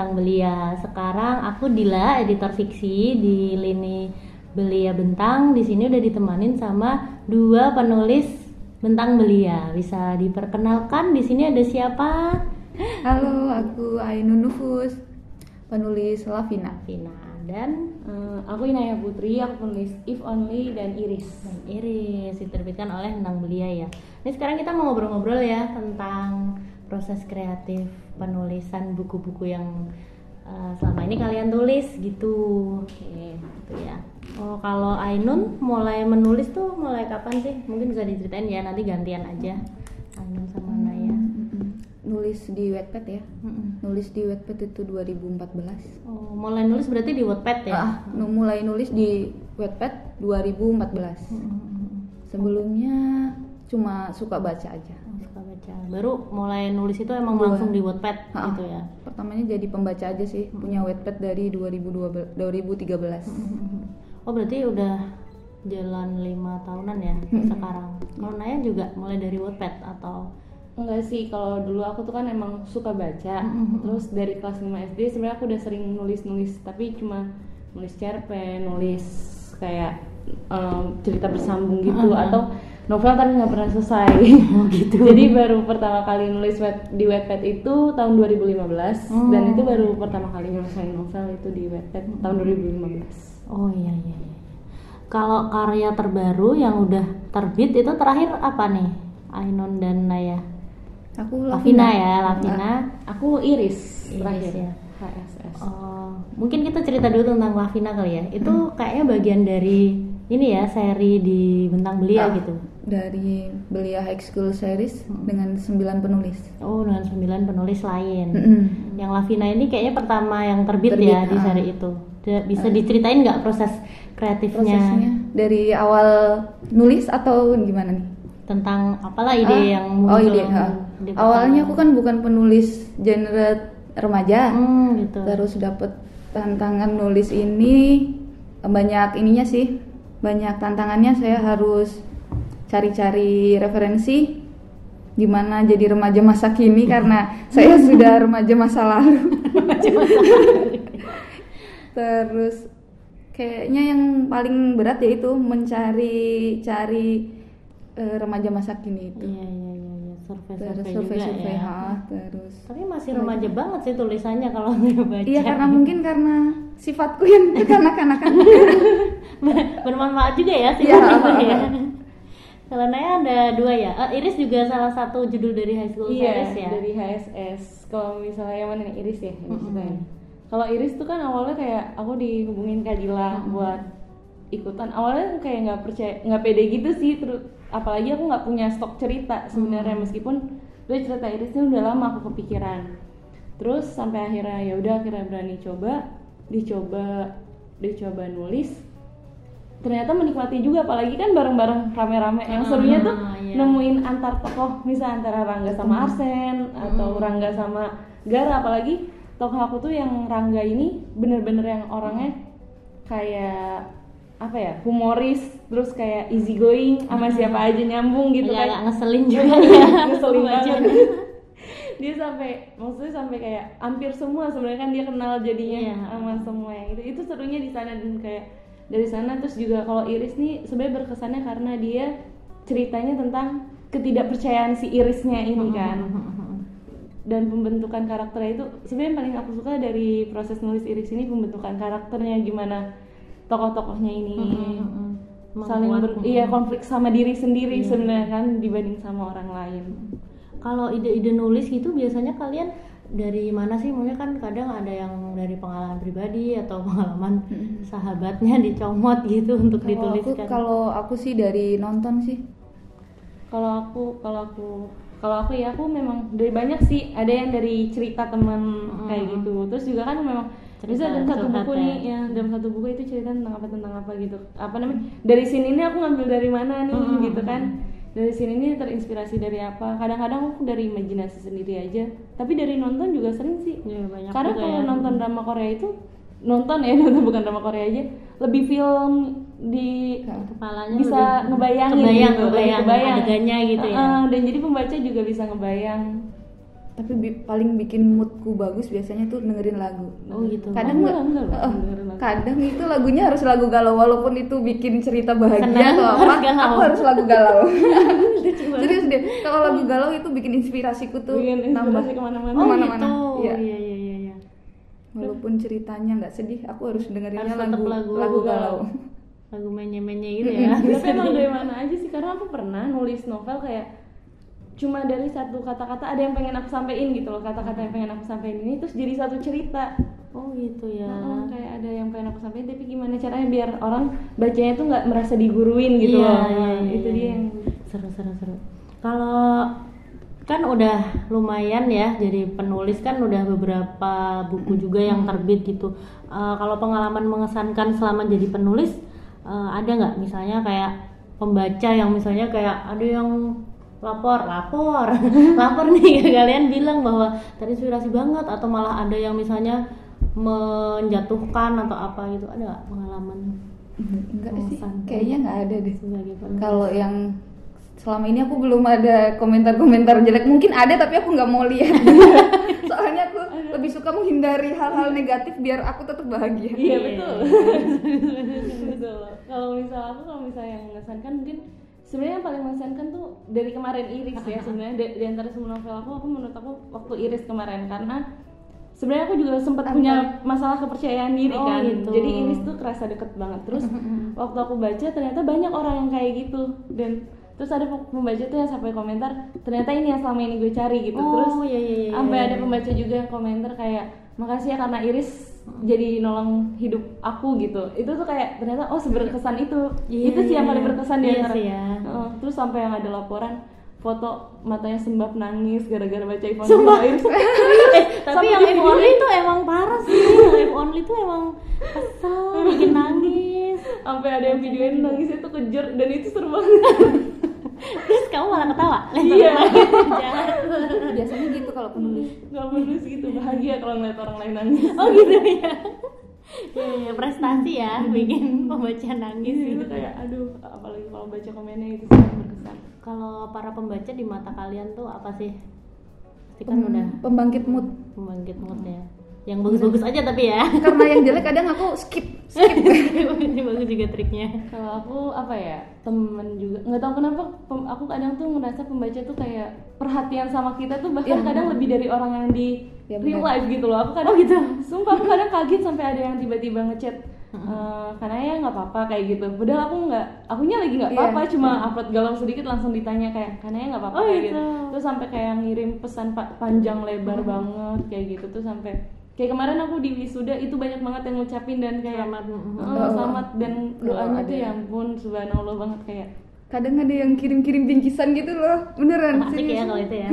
Sobat Bentang Belia. Sekarang aku Dila, editor fiksi di lini Belia Bentang. Di sini udah ditemanin sama dua penulis Bentang Belia. Bisa diperkenalkan di sini ada siapa? Halo, aku Ainun Nufus, penulis Lavina. Vina dan Eh, aku Inaya Putri, aku penulis If Only dan Iris. dan Iris diterbitkan oleh Bentang Belia ya. Ini sekarang kita mau ngobrol-ngobrol ya tentang proses kreatif penulisan buku-buku yang uh, selama ini kalian tulis gitu. Oke, gitu ya. Oh, kalau Ainun mulai menulis tuh mulai kapan sih? Mungkin bisa diceritain ya, nanti gantian aja. Ainun sama Naya. Mm-mm. Nulis di Wattpad ya. Mm-mm. Nulis di Wattpad itu 2014. Oh, mulai nulis berarti di Wattpad ya? Ah, mulai nulis di Wattpad 2014. Mm-mm. Sebelumnya cuma suka baca aja. Baca. Baru mulai nulis itu emang Dua. langsung di Wattpad Ah, gitu ya. Pertamanya jadi pembaca aja sih, punya Wattpad dari 2012 2013. Oh berarti udah jalan lima tahunan ya sekarang. Kalau Naya juga mulai dari Wattpad atau Enggak sih, kalau dulu aku tuh kan emang suka baca. Terus dari kelas 5 SD sebenarnya aku udah sering nulis-nulis, tapi cuma nulis cerpen, nulis kayak em, cerita bersambung gitu atau novel tapi nggak pernah selesai. gitu. Jadi baru pertama kali nulis wet, di Wattpad itu tahun 2015 dan itu baru pertama kali nyelesain novel itu di Wattpad tahun 2015. oh iya iya. iya. Kalau karya terbaru yang udah terbit itu terakhir apa nih? Ainon dan Naya. Aku Lavina ya, Lavina. Aku Iris, Iris terakhir ya. HSS. Oh, mungkin kita cerita dulu tentang Lavina kali ya. Itu kayaknya bagian dari ini ya seri di Bentang Belia Ah, gitu. Dari Belia High School Series dengan 9 penulis. Oh, dengan sembilan penulis lain. Mm-mm. Yang Lavina ini kayaknya pertama yang terbit, Terbit, ya di ah. seri itu. Bisa diceritain nggak proses kreatifnya Prosesnya dari awal nulis atau gimana nih? tentang apalah ide Ah, yang oh muncul ide, yang ha. ide awalnya aku kan bukan penulis genre remaja hmm, gitu. terus dapet tantangan nulis ini banyak ininya sih banyak tantangannya saya harus cari-cari referensi gimana jadi remaja masa kini karena saya sudah remaja masa lalu. Terus kayaknya yang paling berat yaitu mencari cari eh, remaja masa kini itu. Iya iya iya iya survei terus survei juga survei-survei ya. ha, terus Tapi masih remaja banget sih tulisannya kalau saya baca. iya karena mungkin karena sifatku yang kekanak-kanakan bermanfaat juga ya sih Iya. gitu ya. Kalau Naya ada dua ya. Eh, Iris juga salah satu judul dari High School Iya, Series ya. dari HSS. Kalau misalnya yang mana nih Iris ya, yang diceritain. Kalau Iris tuh kan awalnya kayak aku dihubungin Kak Dila buat ikutan. Awalnya kayak nggak percaya, nggak pede gitu sih. Terus apalagi aku nggak punya stok cerita sebenarnya meskipun udah cerita Irisnya udah lama aku kepikiran. Terus sampai akhirnya ya udah akhirnya berani coba, dicoba, dicoba nulis. Ternyata menikmati juga apalagi kan bareng-bareng rame-rame. Yang serunya tuh Ah, iya. nemuin antar tokoh misal antara Rangga sama Arsen atau Rangga sama Gara apalagi tokoh aku tuh yang Rangga ini bener-bener yang orangnya kayak apa ya humoris terus kayak easy going sama siapa aja nyambung gitu Agak-agak kan. ngeselin juga. Ya. ngeselin banget. dia sampai maksudnya sampai kayak hampir semua sebenarnya kan dia kenal jadinya Iya. sama semua yang itu. Itu serunya di sana dan kayak dari sana. Terus juga kalau Iris nih sebenarnya berkesannya karena dia ceritanya tentang ketidakpercayaan si Irisnya ini kan. dan pembentukan karakternya itu sebenarnya yang paling aku suka dari proses nulis Iris ini pembentukan karakternya gimana tokoh-tokohnya ini. Emang saling ber, iya konflik sama diri sendiri sebenarnya kan dibanding sama orang lain. Kalau ide-ide nulis gitu biasanya kalian dari mana sih? Maksudnya kan kadang ada yang dari pengalaman pribadi atau pengalaman sahabatnya dicomot gitu untuk aku dituliskan. kalau aku sih dari nonton sih. Kalau aku kalau aku kalau aku ya aku memang dari banyak sih. Ada yang dari cerita teman kayak gitu. Terus juga kan memang Cerita bisa dalam satu buku ya. nih ya dalam satu buku itu cerita tentang apa tentang apa gitu. Apa namanya? Dari sini ini aku ngambil dari mana nih gitu kan. Dari sini ini terinspirasi dari apa. Kadang-kadang aku dari imajinasi sendiri aja. Tapi dari nonton juga sering sih. Iya, banyak karena kalau ya. nonton drama Korea itu nonton ya nonton bukan drama Korea aja lebih film di kepalanya bisa ngebayangin kebayang, gitu, kebayang kebayang. adegannya gitu ya. Heeh, dan jadi pembaca juga bisa ngebayang tapi bi- paling bikin moodku bagus biasanya tuh dengerin lagu Oh gitu. kadang Oh, nggak enggak, enggak, eh, dengerin lagu. kadang itu lagunya harus lagu galau walaupun itu bikin cerita bahagia Senang, atau apa harus galau. aku harus lagu galau banget. serius deh kalau lagu galau itu bikin inspirasiku tuh Bikin nambah inspirasi ke mana-mana. Oh ke mana-mana. gitu. Iya. Iya iya iya. iya. walaupun ceritanya nggak sedih aku harus dengerinnya Harus lagu lagu lagu galau Lagu menye-menye gitu ya. tapi emang dari mana aja sih karena aku pernah nulis novel kayak cuma dari satu kata-kata ada yang pengen aku sampein gitu loh kata-kata yang pengen aku sampein ini terus jadi satu cerita. Oh gitu ya. Heeh, kayak ada yang pengen aku sampein tapi gimana caranya biar orang bacanya tuh nggak merasa diguruin gitu Iya, loh. iya, Nah, iya, itu iya. dia yang seru seru seru. Kalau kan udah lumayan ya jadi penulis kan udah beberapa buku juga yang terbit gitu. Eh, kalau pengalaman mengesankan selama jadi penulis eh, ada nggak? Misalnya kayak pembaca yang misalnya kayak ada yang lapor lapor. Lapor nih kalian bilang bahwa terinspirasi banget atau malah ada yang misalnya menjatuhkan atau apa gitu. Ada nggak pengalaman? Enggak sih kayaknya nggak ada deh. Kalau yang selama ini aku belum ada komentar-komentar jelek. Mungkin ada tapi aku nggak mau lihat. Soalnya aku lebih suka menghindari hal-hal negatif biar aku tetap bahagia. Iya betul. Betul. Kalau misal aku kalau misalnya yang mengesankan mungkin sebenarnya yang paling mengesankan tuh dari kemarin Iris ya sebenarnya. Di, di antara semua novel aku aku menurut aku waktu Iris kemarin. Karena sebenarnya aku juga sempat punya masalah kepercayaan diri Oh, kan. gitu. jadi Iris tuh kerasa deket banget. Terus waktu aku baca ternyata banyak orang yang kayak gitu. Dan terus ada pembaca tuh yang sampai komentar ternyata ini yang selama ini gue cari gitu. Oh, terus iya, iya, iya, sampai iya. ada pembaca juga yang komentar kayak makasih ya karena Iris jadi nolong hidup aku gitu. Itu tuh kayak ternyata oh seberkesan itu. Iya, itu sih yang iya, paling berkesan di Iya antara ya. Heeh, terus sampai yang ada laporan foto matanya sembab nangis gara-gara baca Sumpah. Iris. Eh, tapi yang video Only itu emang parah sih. Yang If Only itu emang kesel bikin nangis. Sampai ada yang videoin nangis itu kejer dan itu seru banget kamu malah ketawa. Iya. Biasanya gitu kalau penulis nggak menulis gitu. Bahagia kalau ngeliat orang lain nangis. Oh gitu ya. Iya, iya, prestasi ya bikin pembaca nangis itu gitu. kayak aduh apalagi kalau baca komennya itu sangat berkesan. Kalau para pembaca di mata kalian tuh apa sih? Pasti kan udah pembangkit mood. Membangkit mood ya yang bagus-bagus aja tapi ya. Karena yang jelek kadang aku skip ini bagus juga triknya. Kalau aku apa ya temen juga nggak tahu kenapa pem- aku kadang tuh ngerasa pembaca tuh kayak perhatian sama kita tuh bahkan Iya. kadang lebih dari orang yang di Iya, real life gitu loh. Aku kadang gitu? sumpah aku kadang kaget sampai ada yang tiba-tiba ngechat "Eh, karena ya nggak apa-apa kayak gitu. Padahal aku nggak akunya lagi nggak Iya. apa-apa cuma upload galau sedikit langsung ditanya kayak karena ya nggak apa-apa Oh, kayak gitu. gitu. Terus sampai kayak ngirim pesan pa- panjang lebar banget kayak gitu. Tuh sampai kayak kemarin aku di wisuda itu banyak banget yang ngucapin dan kayak Selamat, mm, "Eh, Oh. selamat dan doanya Doa tuh ada. ya ampun subhanallah banget kayak kadang ada yang kirim-kirim bingkisan gitu loh beneran asik serius. ya kalau itu ya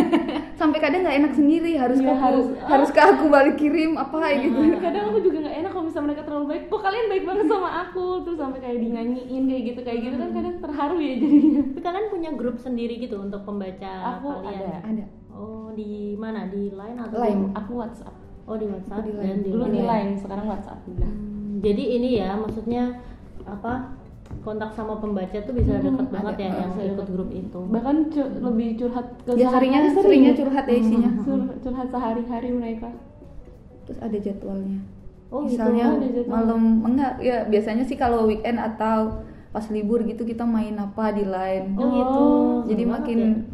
sampai kadang nggak enak sendiri harus ke aku harus. harus ke aku balik kirim apa gitu kadang aku juga nggak enak kalau misalnya mereka terlalu baik kok kalian baik banget sama aku terus sampai kayak dinyanyiin kayak gitu kayak gitu kan kadang terharu ya jadinya tapi kalian punya grup sendiri gitu untuk pembaca Aku kalian ada. ada oh di mana di line atau Line. di, aku WhatsApp oh di WhatsApp? Di Line. dan di dulu di line. Sekarang WhatsApp udah. Hmm, jadi ini ya maksudnya apa kontak sama pembaca tuh bisa deket banget ya ada. yang ikut grup itu. Bahkan cu- lebih curhat ke ya seringnya sehari-hari sering. seringnya curhat ya isinya. Cur- curhat sehari-hari mereka. Terus ada jadwalnya. Oh misalnya gitu ada jadwal. malam enggak ya biasanya sih kalau weekend atau pas libur gitu kita main apa di line. Oh gitu. Oh, jadi makin banget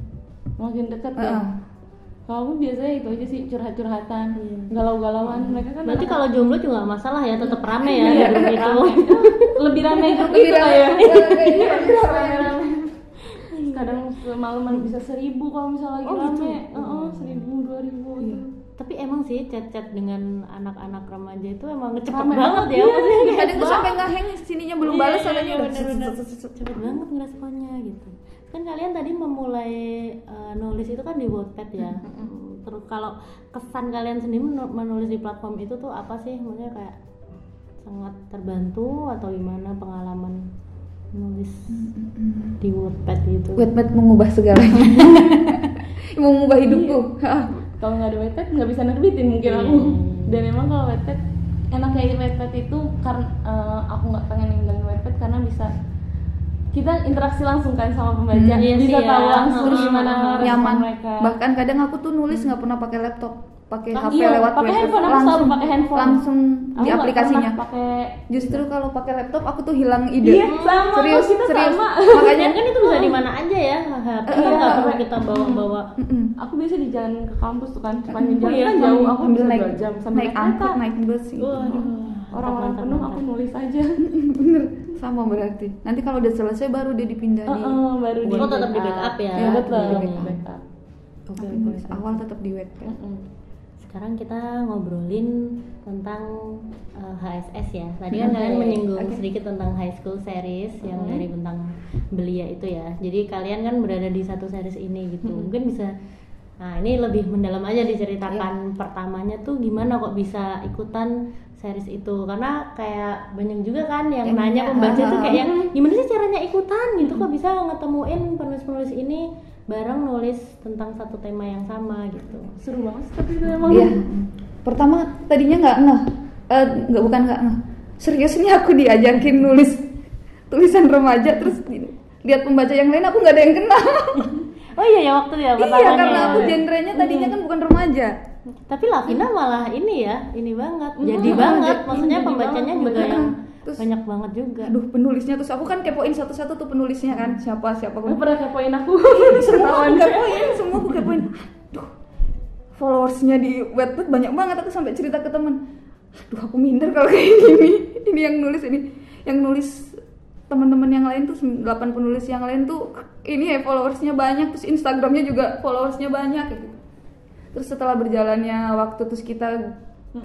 makin dekat Heeh. ya kalau aku biasanya itu aja sih curhat-curhatan Iya. galau-galauan mereka kan berarti anak- kalau jomblo juga nggak masalah ya tetap rame ya Iya, di grup itu lebih rame. Grup lebih itu lah ya Iya, kadang semalaman bisa seribu kalau misalnya lagi Oh, gitu? rame. Heeh, seribu dua ribu Iya. tapi emang sih chat-chat dengan anak-anak remaja itu emang cepet Rame banget banget, ya iya. maksudnya kadang tuh sampai ngeheng sininya belum Iya, balas iya, soalnya iya, udah cepet banget ngeresponnya gitu kan kalian tadi memulai eh, nulis itu kan di Wattpad ya? Terus kalau kesan kalian sendiri menu- menulis di platform itu tuh apa sih? Maksudnya kayak sangat terbantu atau gimana pengalaman nulis di Wattpad gitu? Wattpad mengubah segalanya. Mengubah hidupku. Kalau nggak ada Wattpad nggak bisa nerbitin mungkin aku. Iya. dan emang kalau Wattpad enaknya Wattpad itu karena eh, aku nggak pengen ninggalin Wattpad karena bisa kita interaksi langsung kan sama pembaca. Hmm. Iya bisa sih ya. tahu langsung Hmm. gimana nyaman. mereka. Bahkan kadang aku tuh nulis nggak pernah pakai laptop pakai Ah, HP iya, lewat pakai web handphone, aku langsung selalu pakai handphone. langsung Aku di aplikasinya. pakai justru kalau pakai laptop aku tuh hilang ide. Iya, sama, serius kita serius. sama. makanya kan itu bisa di mana aja ya HP kan Iya. nggak perlu kita bawa-bawa. Aku biasa di jalan ke kampus tuh kan sepanjang Oh jalan iya, kan jauh. aku bisa naik dua jam sambil naik angkot naik bus gitu. Orang-orang penuh aku nulis aja bener sama berarti nanti kalau udah selesai baru dia dipindah di Heeh, baru di Oh, tetap di backup ya? Iya, betul Di di backup. Oke, nulis oke. awal tetap di web kan Mm-mm. Sekarang kita ngobrolin tentang uh, HSS ya. Tadi kan kalian menyinggung Oke. sedikit tentang high school series yang Hmm. dari bentang belia itu ya. Jadi kalian kan berada di satu series ini gitu. Hmm. Mungkin bisa Nah, ini lebih mendalam aja diceritakan Iya. pertamanya tuh gimana kok bisa ikutan series itu karena kayak banyak juga kan yang Yang nanya pembaca tuh ah. kayak gimana sih caranya ikutan gitu kok bisa ngetemuin penulis-penulis ini bareng nulis tentang satu tema yang sama gitu. seru banget tapi itu emang Iya. Pertama tadinya nggak ngeh, Eh, nggak bukan nggak ngeh. Serius nih aku diajakin nulis tulisan remaja terus lihat pembaca yang lain aku nggak ada yang kenal. Oh iya ya waktu ya iya pertamanya. karena aku ya. genrenya tadinya kan bukan remaja. Tapi Lavina malah ini ya, ini banget. Hmm, Jadi banget, maksudnya jadi pembacanya banget, juga pembacanya. yang Terus- banyak banget juga. Aduh penulisnya terus aku kan kepoin satu-satu tuh penulisnya kan siapa siapa kan. pernah kepoin aku semua Ketahuan. aku kepoin, semua aku kepoin. Duh, followersnya di Wattpad banyak banget aku sampai cerita ke temen. Aduh aku minder kalau kayak gini. Ini yang nulis ini, yang nulis teman-teman yang lain tuh 8 penulis yang lain tuh ini ya followersnya banyak terus Instagramnya juga followersnya banyak gitu. Terus setelah berjalannya waktu terus kita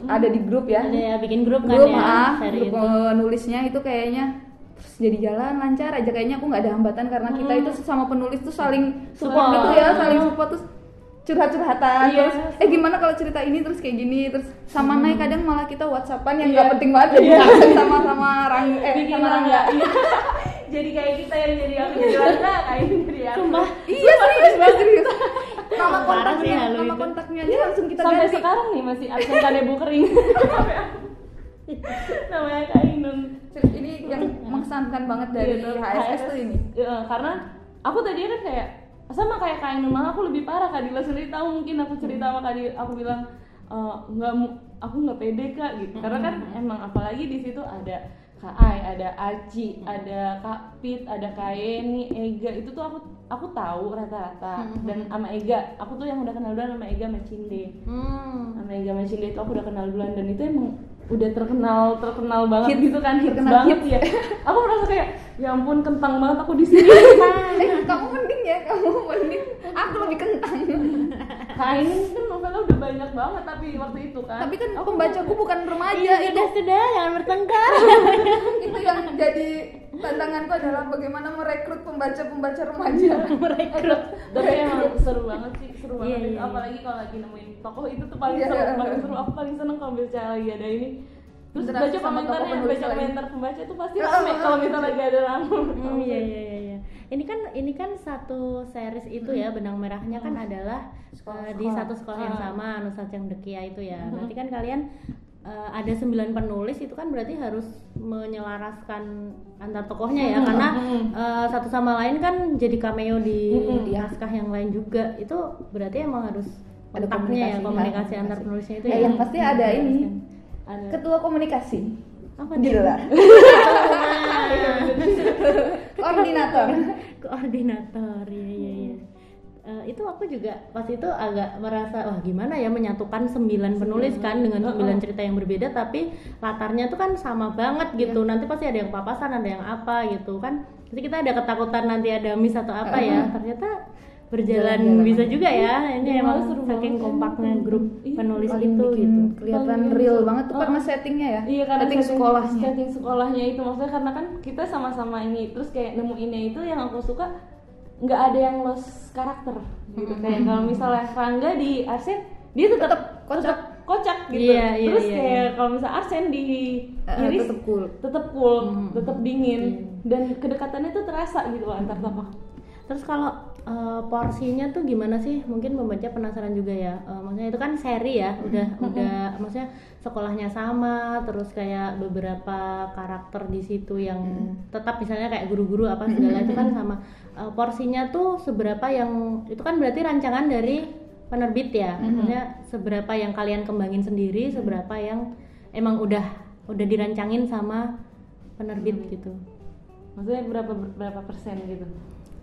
ada di grup ya, Ada ya bikin grup kan grup ya, ah, grup itu. penulisnya itu kayaknya terus jadi jalan lancar aja kayaknya aku nggak ada hambatan karena kita itu sama penulis tuh saling support Support. gitu ya saling support terus curhat-curhatan Iya. terus eh gimana kalau cerita ini terus kayak gini? Terus sama naik kadang malah kita whatsappan yang Iya. nggak penting banget jadi sama-sama rang eh bikin sama rangga. nggak iya. jadi kayak kita yang jadi aku jadi Rangga kayak ini jadi aku Sumpah. iya serius banget serius. Nama sih kontaknya halu nama itu. kontaknya aja langsung kita sampai ganti. sekarang nih masih absen kanebo kering. Namanya Kak Inun ini yang mengesankan banget dari Iya, HSS tuh ini. Iya, karena aku tadi kan kayak sama kayak Kak Ainun malah aku lebih parah Kak. Dila sendiri tahu mungkin aku cerita sama Kak Dila. Aku bilang "Eh, nggak aku nggak pede Kak gitu. Karena kan emang apalagi di situ ada Kak Ai, ada Aci, ada Kak Pit, ada Kak Yeni, Ega. Itu tuh aku aku tahu rata-rata. Dan sama Ega. Aku tuh yang udah kenal duluan sama Ega sama Cinde. Hmm. sama Ega sama Cinde itu aku udah kenal duluan. Dan itu emang udah terkenal terkenal banget Hits. gitu kan Terkenal banget hits. ya aku merasa kayak ya ampun kentang banget aku di sini eh kamu mending ya kamu mending aku lebih kentang Kak ini kan novelnya udah banyak banget tapi waktu itu kan tapi kan aku pembacaku bukan remaja Iya, itu sudah sudah jangan bertengkar. itu yang jadi tantanganku adalah bagaimana merekrut pembaca-pembaca remaja merekrut tapi emang seru banget sih seru banget Iya, itu. iya, iya. apalagi kalau lagi nemuin tokoh itu tuh paling Iya, seru iya. paling seru aku paling seneng kalau baca lagi ada ini terus baca komentarnya penulis baca komentar pembaca tuh pasti rame kalau misalnya lagi ada ramu Hmm, iya iya iya iya. Ini kan ini kan satu series itu ya benang merahnya kan adalah Sekolah- eh, di satu sekolah yang sama Nusa Cengdekia itu ya. Berarti kan kalian eh, ada sembilan penulis itu kan berarti harus menyelaraskan antar tokohnya ya karena eh, satu sama lain kan jadi cameo di Mm-mm. di naskah yang lain juga. Itu berarti emang harus Ada kontaknya ya komunikasi, komunikasi antar komunikasi. penulisnya itu Ya, ya. yang pasti ada ini. Ada. Ketua komunikasi. Apa gila. Koordinator. Koordinator ya ya ya Eh, itu aku juga pas itu agak merasa wah gimana ya menyatukan sembilan penulis kan dengan sembilan cerita yang berbeda tapi latarnya tuh kan sama banget gitu. Nanti pasti ada yang papasan ada yang apa gitu kan. Jadi kita ada ketakutan nanti ada miss atau apa ya. Ternyata berjalan Jalan-jalan. bisa juga ya. Ini Iya, emang seru saking kompaknya grup Iya, penulis Paling itu gitu. kelihatan Paling real banget tuh Oh, karena settingnya ya. Iya karena setting sekolahnya. setting sekolahnya itu. Maksudnya karena kan kita sama-sama ini terus kayak nemuinnya itu yang aku suka nggak ada yang lost karakter gitu. Kayak kalau misalnya Rangga di Arsen dia tetap Tetep kocak. tetep kocak. gitu. Iya, iya, terus iya, kayak iya. kalau misalnya Arsen di Eh, Iris tetep cool. tetep cool Hmm. tetep dingin. Iya. dan kedekatannya tuh terasa gitu loh antar tokoh. Terus kalau eh, porsinya tuh gimana sih? Mungkin pembaca penasaran juga ya. Eh, maksudnya itu kan seri ya, udah udah maksudnya sekolahnya sama, terus kayak beberapa karakter di situ yang tetap misalnya kayak guru-guru apa segala itu kan sama. Eh, porsinya tuh seberapa yang itu kan berarti rancangan dari penerbit ya. Maksudnya seberapa yang kalian kembangin sendiri, seberapa yang emang udah udah dirancangin sama penerbit gitu. maksudnya berapa berapa persen gitu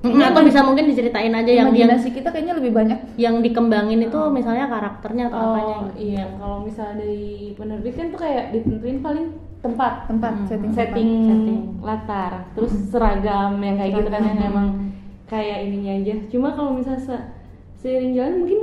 Atau bisa mungkin diceritain aja yang yang imajinasi kita kayaknya lebih banyak. yang dikembangin itu misalnya karakternya atau apanya oh gitu. iya. Kalau misalnya dari penerbit kan tuh kayak ditentuin paling tempat. Tempat setting. Setting, Setting. latar. Terus seragam yang kayak gitu kan yang emang kayak ininya aja. Cuma kalau misalnya se- seiring jalan mungkin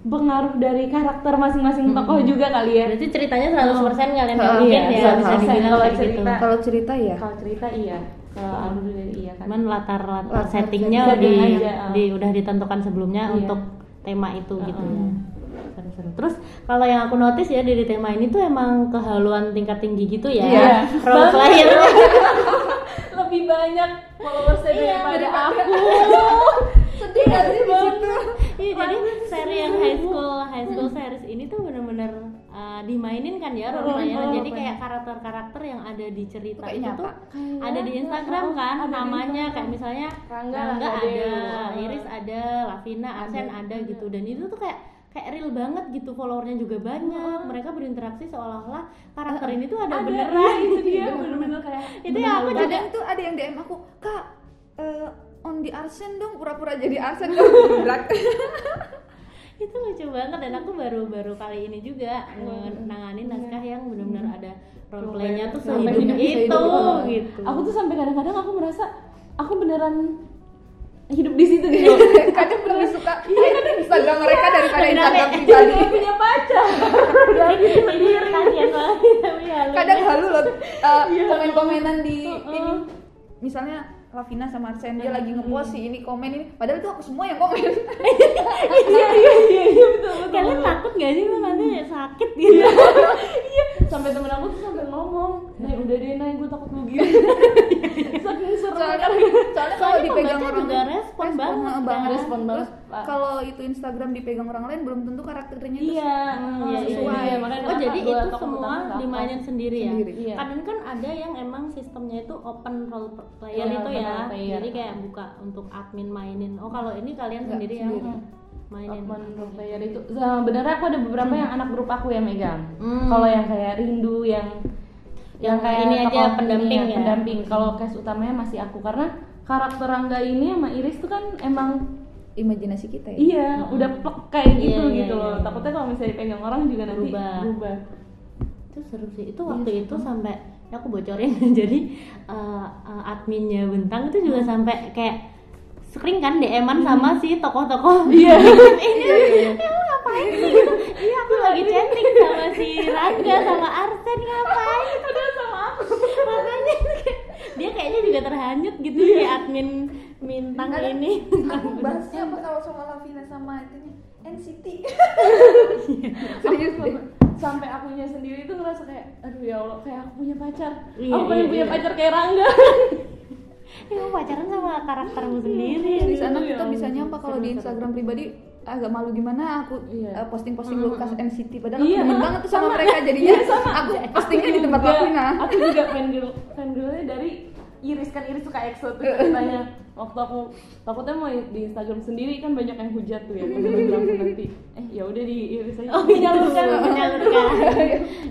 pengaruh dari karakter masing-masing tokoh juga kali ya. Berarti ceritanya 100% kalian Oh, bikin iya, ya, bisa 100%. dibilang Kalau gitu. cerita- kalau cerita ya kalau cerita iya kalau alur dari iya kan Cuman latar latar Latar settingnya setting di, aja, oh. di udah ditentukan sebelumnya Iya. untuk tema itu gitu ya. Seru-seru. Terus kalau yang aku notice ya dari tema ini tuh emang kehaluan tingkat tinggi gitu ya. Iya. Role player. lebih banyak followersnya daripada aku sedih gak sih di situ Iya, jadi seri yang high school high school series ini tuh uh, dimainin kan ya player. Oh, Jadi kayak karakter-karakter yang ada di cerita Kayak itu nyata. tuh ada di Instagram kan Ada namanya kayak misalnya Rangga, Rangga, ada, Dewa. Iris ada, Lavina, Arsen ada gitu. Dan itu tuh kayak kayak real banget gitu followernya juga banyak. Mereka berinteraksi seolah-olah karakter ini tuh ada, ada. beneran iya, itu dia bener-bener kayak Itu yang aku juga- tuh ada yang DM aku kak eh, on di Arsen dong pura-pura jadi Arsen dong. Berat. itu lucu banget dan aku baru-baru kali ini juga nanganin naskah yang benar-benar ada role playnya tuh sehidup hidup- itu sehidup gitu. Aku tuh sampai kadang-kadang aku merasa aku beneran hidup di situ gitu. Kadang lebih suka Instagram mereka daripada Instagram pribadi. Kayak punya pacar. Ini kasihan banget tapi halu kadang halu loh eh, komen-komenan di ini. Misalnya Lavina sama Arsen dia lagi ngepost si ini komen ini. Padahal itu aku semua yang komen. Iya iya iya iya betul betul kalian takut gak sih Bang, nanti sakit gitu. iya sampai temen aku tuh sampai ngomong Nay udah deh Nay gue takut lu gitu saking seru soalnya soalnya kalau dipegang orang juga respon banget kan. banget Respon banget, kalau itu Instagram dipegang orang lain belum tentu karakternya itu iya Hmm, iya, iya, sesuai. iya. makanya oh jadi itu semua dimainin sendiri ya? Iya. kadang kan ada yang emang sistemnya itu open role player Iya, itu ya. jadi kayak buka untuk admin mainin. Oh kalau ini kalian sendiri yang sendiri. Mainin role player itu. Sebenarnya aku ada beberapa yang anak grup aku yang megang Hmm. kalau yang kayak rindu yang Yang ini aja, pendamping ini ya? pendamping. Kalau cast utamanya masih aku karena karakter Rangga ini sama Iris tuh kan emang imajinasi kita ya? Iya udah plek kayak Iya, gitu iya, gitu iya, loh. iya. takutnya kalau misalnya dipegang orang juga nanti Berubah. berubah. Itu seru sih. Itu waktu itu sampai ya aku bocorin jadi eh, adminnya bentang itu juga sampai kayak screen kan DM-an sama si tokoh-tokoh. Iya. ini ya lu ngapain sih? Gitu iya aku lagi chatting sama si Rangga sama Arsen ngapain? Udah sama aku. Makanya dia kayaknya juga terhanyut gitu si admin bintang Kadang ini. aku bahasnya apa kalau sama Lavina sama itunya NCT serius deh. sampai akunya sendiri tuh ngerasa kayak aduh ya Allah kayak aku punya pacar. Iya, aku pengen iya, punya iya. pacar kayak Rangga ya pacaran sama karaktermu sendiri. di sana Ya kita bisa ampun, nyampa kalau di Instagram pribadi agak malu gimana? Aku Iya. eh, posting-posting Lukas NCT padahal Iya, aku demen ah, banget tuh sama, sama. mereka jadinya. Iya, sama. aku postingnya di tempat juga, Lavina aku juga fangirl. Fangirlnya dari Iris kan Iris suka EXO tuh ceritanya. Waktu aku takutnya mau di Instagram sendiri kan banyak yang hujat tuh ya kalau bilang tuh nanti. Eh ya udah di Iris aja. Oh, menyalurkan, menyalurkan.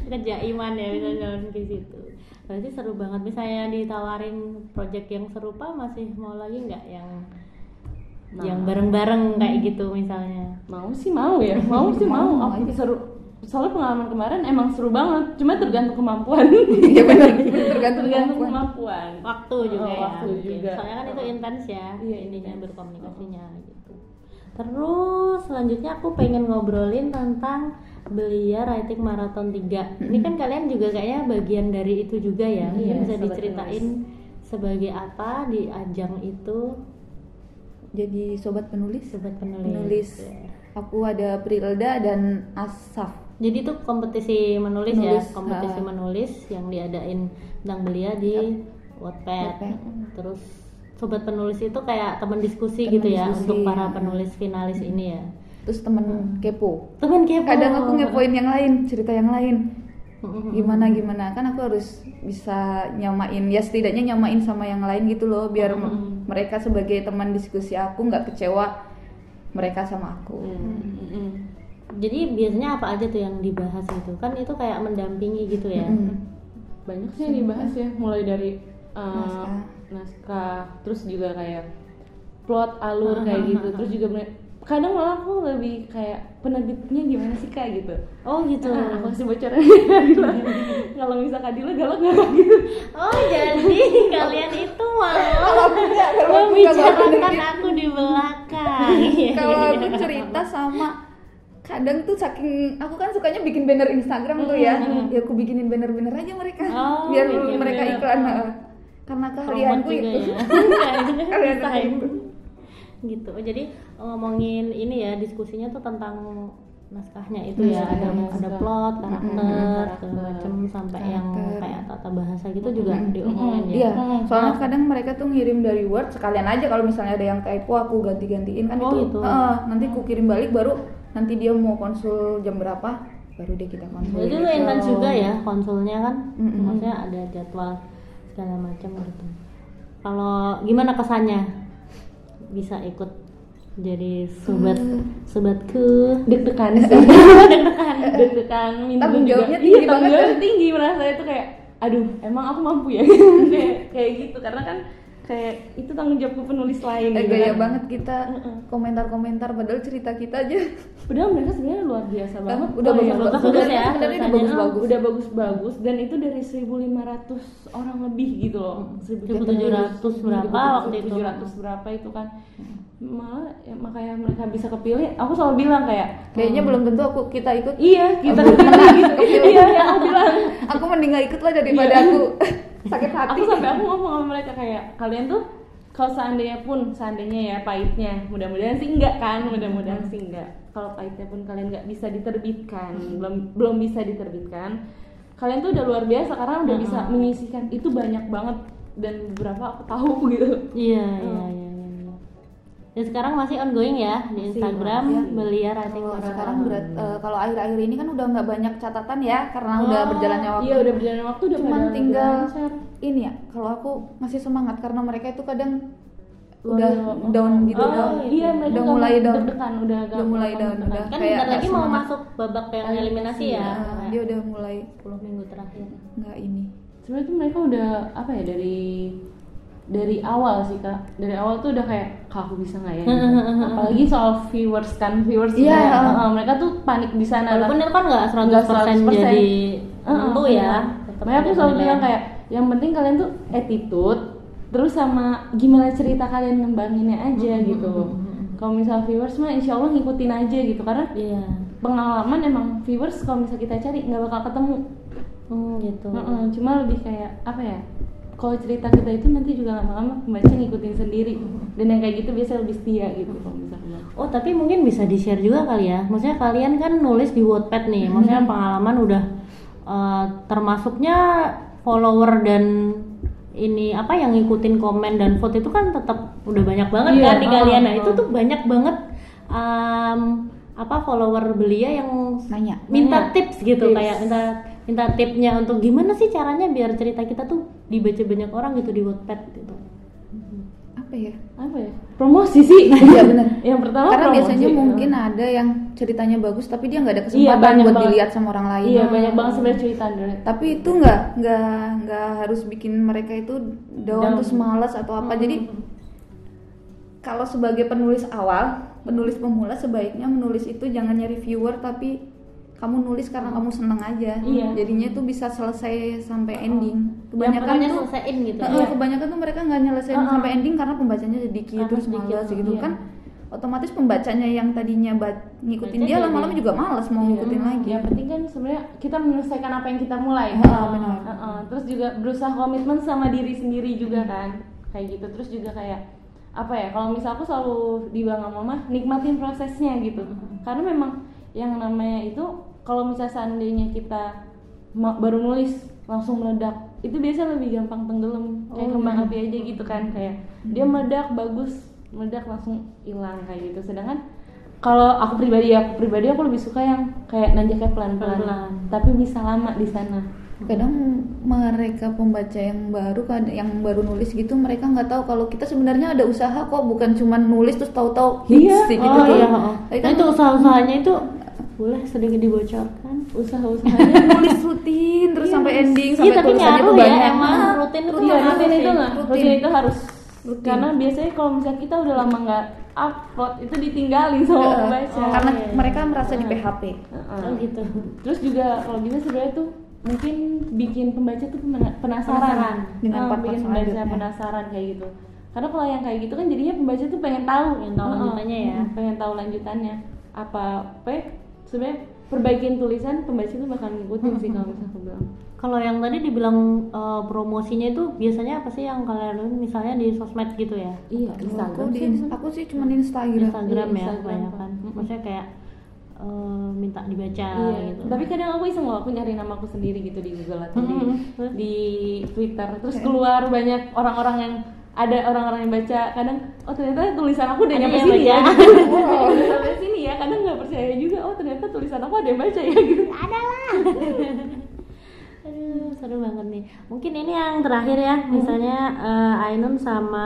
Kerja iman ya bisa nyalurkan ke situ. Berarti seru banget. Misalnya ditawarin project yang serupa, masih mau lagi nggak yang Nah. yang bareng-bareng kayak gitu misalnya? mau sih mau ya mau sih mau Mau aku seru soalnya pengalaman kemarin emang seru banget cuma tergantung kemampuan Iya benar, tergantung tergantung kemampuan. kemampuan Waktu juga Oh, ya. waktu juga. Soalnya kan itu intens ya, Iya, ininya intens. berkomunikasinya gitu. Terus selanjutnya aku pengen ngobrolin tentang Belia Writing Marathon 3 Ini kan kalian juga kayaknya bagian dari itu juga ya Mungkin Iya, bisa sobat diceritain sebagai apa di ajang itu jadi sobat penulis Sobat penulis, penulis Ya. aku ada Prilda dan Asaf Jadi itu kompetisi menulis, ya, Menulis, kompetisi ha. menulis yang diadain tentang Belia di Wattpad. Wattpad. Terus sobat penulis itu kayak teman diskusi Teman gitu ya diskusi, untuk para ya. penulis finalis ini ya terus temen kepo. Teman kepo. Kadang aku ngepoin yang lain cerita yang lain. Mm-mm. gimana gimana? Kan aku harus bisa nyamain ya setidaknya nyamain sama yang lain gitu loh biar m- mereka sebagai teman diskusi aku nggak kecewa mereka sama aku. Mm-mm. jadi biasanya apa aja tuh yang dibahas itu kan itu kayak mendampingi gitu ya. Mm-mm. banyak sih yang dibahas ya mulai dari uh, Naskah. naskah terus juga kayak plot alur kayak gitu. terus juga kadang malah aku lebih kayak penerbitnya gimana sih kak gitu oh gitu Ah, aku kasih bocoran kalau misal Kadila galak galak gitu oh jadi kalian itu malah membicarakan gitu. aku di belakang Iya, kalau iya, aku iya. cerita sama kadang tuh saking aku kan sukanya bikin banner Instagram tuh ya ya aku bikinin banner-banner aja mereka Oh, biar bikin mereka banner. iklan Oh. karena keahlianku juga itu ya. Kalian Bisa itu. Itu. gitu Oh, jadi ngomongin ini ya diskusinya tuh tentang naskahnya itu ya Naskah, ada naskah. ada plot karakter segala macem sampai yang Karakter. kayak tata bahasa gitu juga diomongin ya Iya, Hmm. soalnya kadang mereka tuh ngirim dari Word sekalian aja kalau misalnya ada yang typo aku ganti-gantiin kan Oh, itu. gitu. Heeh, nanti aku kirim balik baru nanti dia mau konsul jam berapa baru deh kita konsul. Jadi lu gitu. intens juga ya konsulnya kan, Mm-mm. maksudnya ada jadwal segala macam gitu. Kalau gimana kesannya bisa ikut jadi sobat sobatku? deg-degan sih. Deg-degan deg-degan Tanggung juga. iya tinggi tanggung banget. jawabnya tinggi merasa itu kayak aduh emang aku mampu ya? Kayak kayak gitu. Karena kan kayak itu tanggung jawab penulis lain Eh, gitu gaya kan. banget kita komentar-komentar padahal cerita kita aja. Padahal mereka sebenarnya luar biasa banget. Udah Oh, bagus bagus bagus sebenarnya ya, sebenarnya udah tulisannya. bagus-bagus. udah bagus-bagus dan itu dari 1500 orang lebih gitu loh. 1700 berapa waktu itu? 1700 berapa itu kan. Malah ya, makanya mereka bisa kepilih. Aku selalu bilang kayak Kayaknya belum tentu aku kita ikut. iya kita menang, gitu. Iya ya aku bilang. Aku mending gak ikut lah daripada Iya. aku sakit hati. aku sampai aku ngomong sama mereka kayak kalian tuh kalau seandainya pun seandainya ya pahitnya mudah-mudahan sih enggak kan mudah-mudahan sih enggak. Kalau pahitnya pun kalian nggak bisa diterbitkan belum belum bisa diterbitkan kalian tuh udah luar biasa karena udah bisa menyisihkan. Itu banyak banget dan beberapa aku tahu gitu. Iya iya iya. Dan sekarang masih ongoing ya di Instagram masih. Belia Writing Kalau sekarang berat eh, kalau akhir-akhir ini kan udah nggak banyak catatan ya karena udah Oh, berjalannya waktu. iya udah berjalan waktu udah Cuman tinggal lancar. ini ya. Kalau aku masih semangat karena mereka itu kadang udah biasa. down gitu oh, down. iya mereka udah mulai down. deg-degan udah Udah mulai down, udah. Kan Kayak bentar lagi mau masuk babak yang Eliminasi, ya. Nah, Kayak dia udah mulai 10 minggu terakhir. nggak ini. sebenarnya tuh mereka udah apa ya dari dari awal sih kak dari awal tuh udah kayak kak aku bisa nggak ya gitu. apalagi soal viewers kan viewers Iya. juga. Heeh, mereka tuh panik di sana Walaupun itu kan nggak 100%, Nggak 100%. jadi tentu iya. ya. tetap makanya aku selalu penilaian. bilang kayak yang penting kalian tuh attitude terus sama gimana cerita kalian ngembanginnya aja gitu kalau misal viewers mah insya Allah ngikutin aja gitu karena Iya. pengalaman emang viewers kalau misal kita cari nggak bakal ketemu Hmm, gitu. Heeh, cuma lebih kayak apa ya? Kalau cerita kita itu nanti juga lama-lama pembaca ngikutin sendiri dan yang kayak gitu biasanya lebih setia gitu kalau misalnya. Oh tapi mungkin bisa di share juga kali ya. Maksudnya kalian kan nulis di Wattpad nih. Maksudnya pengalaman udah eh, termasuknya follower dan ini apa yang ngikutin komen dan vote itu kan tetap udah banyak banget Iya, kan di ah, kalian. Nah ah. itu tuh banyak banget em, apa follower belia yang Nanya. minta tips gitu Tips. kayak minta minta tipnya untuk gimana sih caranya biar cerita kita tuh dibaca banyak orang gitu di Wattpad gitu. Apa ya? Apa ya? Promosi sih. Iya benar. yang pertama Karena promosi. biasanya mungkin ada yang ceritanya bagus tapi dia nggak ada Iya, kesempatan banyak buat banget. dilihat sama orang lain. Iya banyak banget sebenarnya cerita. Tapi itu nggak nggak nggak harus bikin mereka itu down Down. terus malas atau apa. Jadi kalau sebagai penulis awal, penulis pemula sebaiknya menulis itu jangan nyari viewer tapi kamu nulis karena kamu seneng aja. Iya. Jadinya tuh bisa selesai sampai ending. Kebanyakan pokoknya tuh selesaiin gitu. Heeh, kebanyakan tuh mereka nggak nyelesain Heeh. sampai ending karena pembacanya sedikit terus malas gitu iya. kan otomatis pembacanya yang tadinya ba- ngikutin Baca dia lama-lama juga malas mau ngikutin lagi Yang penting kan sebenarnya kita menyelesaikan apa yang kita mulai. Ah, Heeh, benar. heeh. Terus juga berusaha komitmen sama diri sendiri juga kan. Kayak gitu. Terus juga kayak apa ya? Kalau misal aku selalu dibilang sama mama nikmatin prosesnya gitu. Karena memang yang namanya itu kalau misal seandainya kita baru nulis langsung meledak itu biasa lebih gampang tenggelam kayak Oh, kembang iya. api aja gitu kan kayak dia meledak bagus meledak langsung hilang kayak gitu sedangkan kalau aku pribadi aku pribadi aku lebih suka yang kayak nanjaknya pelan-pelan tapi bisa lama di sana kadang mereka pembaca yang baru kan yang baru nulis gitu mereka nggak tahu kalau kita sebenarnya ada usaha kok bukan cuma nulis terus tahu-tahu hits Iya. sih, gitu oh kan. iya oh. Tapi Nah, kan itu usaha-usahanya itu boleh sedikit dibocorkan usaha-usahanya nulis rutin terus sampai ending Iya, sampai tapi tulisannya tuh ya, banyak emang Ah, rutin itu Iya, rutin sih. itu nggak Rutin. rutin itu harus Rutin. karena biasanya kalau misalnya kita udah lama nggak upload itu ditinggali sama pembaca karena iya, iya. mereka merasa di PHP. Oh gitu. Terus juga kalau bisa sebenarnya tuh mungkin bikin pembaca tuh pena- penasaran, Penasaran. Dengan bikin pembaca penasaran kayak gitu. Karena kalau yang kayak gitu kan jadinya pembaca tuh pengen tahu, Pengen tahu Heeh. lanjutannya ya. Pengen tahu lanjutannya. Apa apa ya, sebenarnya perbaikin tulisan pembaca tuh bakal ngikutin sih kalau misalnya aku bilang. Kalau yang tadi dibilang eh, promosinya itu biasanya apa sih yang kalian misalnya di sosmed gitu ya? Iya, aku di aku sih cuma di Instagram. Instagram Iya, ya Instagram, kebanyakan. Maksudnya kayak eh, minta dibaca Iya, gitu. tapi kadang aku iseng loh, aku nyari nama aku sendiri gitu di Google atau di, di Twitter, terus keluar banyak orang-orang yang ada orang-orang yang baca, kadang oh ternyata tulisan aku udah nyampe sini ya, gitu. Udah sampai sini ya, kadang nggak percaya juga, oh ternyata tulisan aku ada yang baca ya gitu. ada lah. Aduh, seru banget nih. Mungkin ini yang terakhir ya, misalnya eh, Ainun sama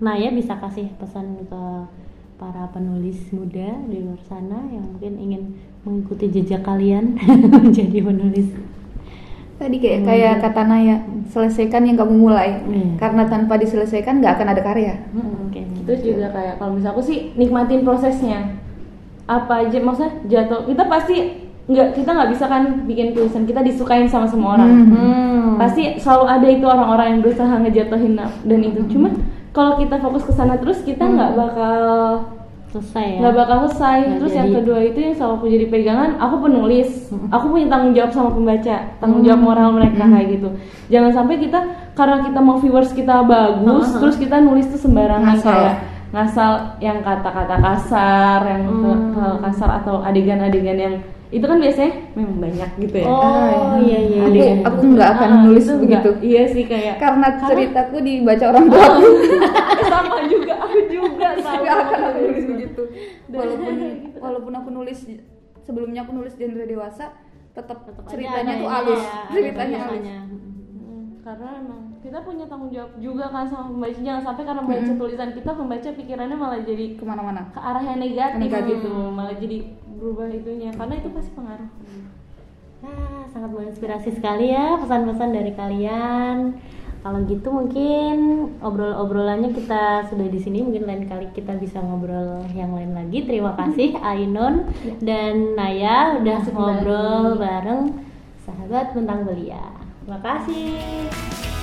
Naya bisa kasih pesan ke para penulis muda di luar sana yang mungkin ingin mengikuti jejak kalian menjadi penulis. Tadi kayak kayak kata Naya selesaikan yang kamu mulai Iya. karena tanpa diselesaikan nggak akan ada karya Oke. Terus juga kayak kalau misal aku sih nikmatin prosesnya, apa aja maksudnya jatuh, kita pasti nggak kita nggak bisa kan bikin tulisan kita disukain sama semua orang. Hmm. Hmm. pasti selalu ada itu orang-orang yang berusaha ngejatuhin dan itu cuma kalau kita fokus ke sana terus kita nggak bakal selesai ya. nggak bakal selesai Nggak terus yang jadi. kedua itu yang selalu aku jadi pegangan aku penulis aku punya tanggung jawab sama pembaca tanggung jawab moral mereka kayak gitu jangan sampai kita karena kita mau viewers kita bagus Heeh. terus kita nulis tuh sembarangan Ngasal. kayak ngasal yang kata-kata kasar yang Hmm. hal kasar atau adegan-adegan yang itu kan biasanya memang banyak gitu ya Oh iya iya. Aku- iya. aku nggak akan Ah, nulis itu begitu. nggak- iya sih kayak karena ceritaku dibaca orang tua Oh, sama juga aku juga sama nggak akan aku nulis Dan- walaupun gitu. walaupun aku nulis sebelumnya aku nulis genre dewasa tetap ceritanya ada tuh halus. ya, ceritanya halus. Hmm, karena emang kita punya tanggung jawab juga kan sama pembaca jangan sampai karena baca tulisan kita pembaca pikirannya malah jadi ke mana-mana. ke arah yang negatif, Negatif. gitu malah jadi berubah itunya. Karena itu pasti pengaruh. Ah, sangat menginspirasi sekali ya pesan-pesan dari kalian. Kalau gitu mungkin obrol-obrolannya kita sudah di sini. Mungkin lain kali kita bisa ngobrol yang lain lagi. Terima kasih Ainun dan Naya udah ngobrol bareng sahabat tentang belia. Terima kasih.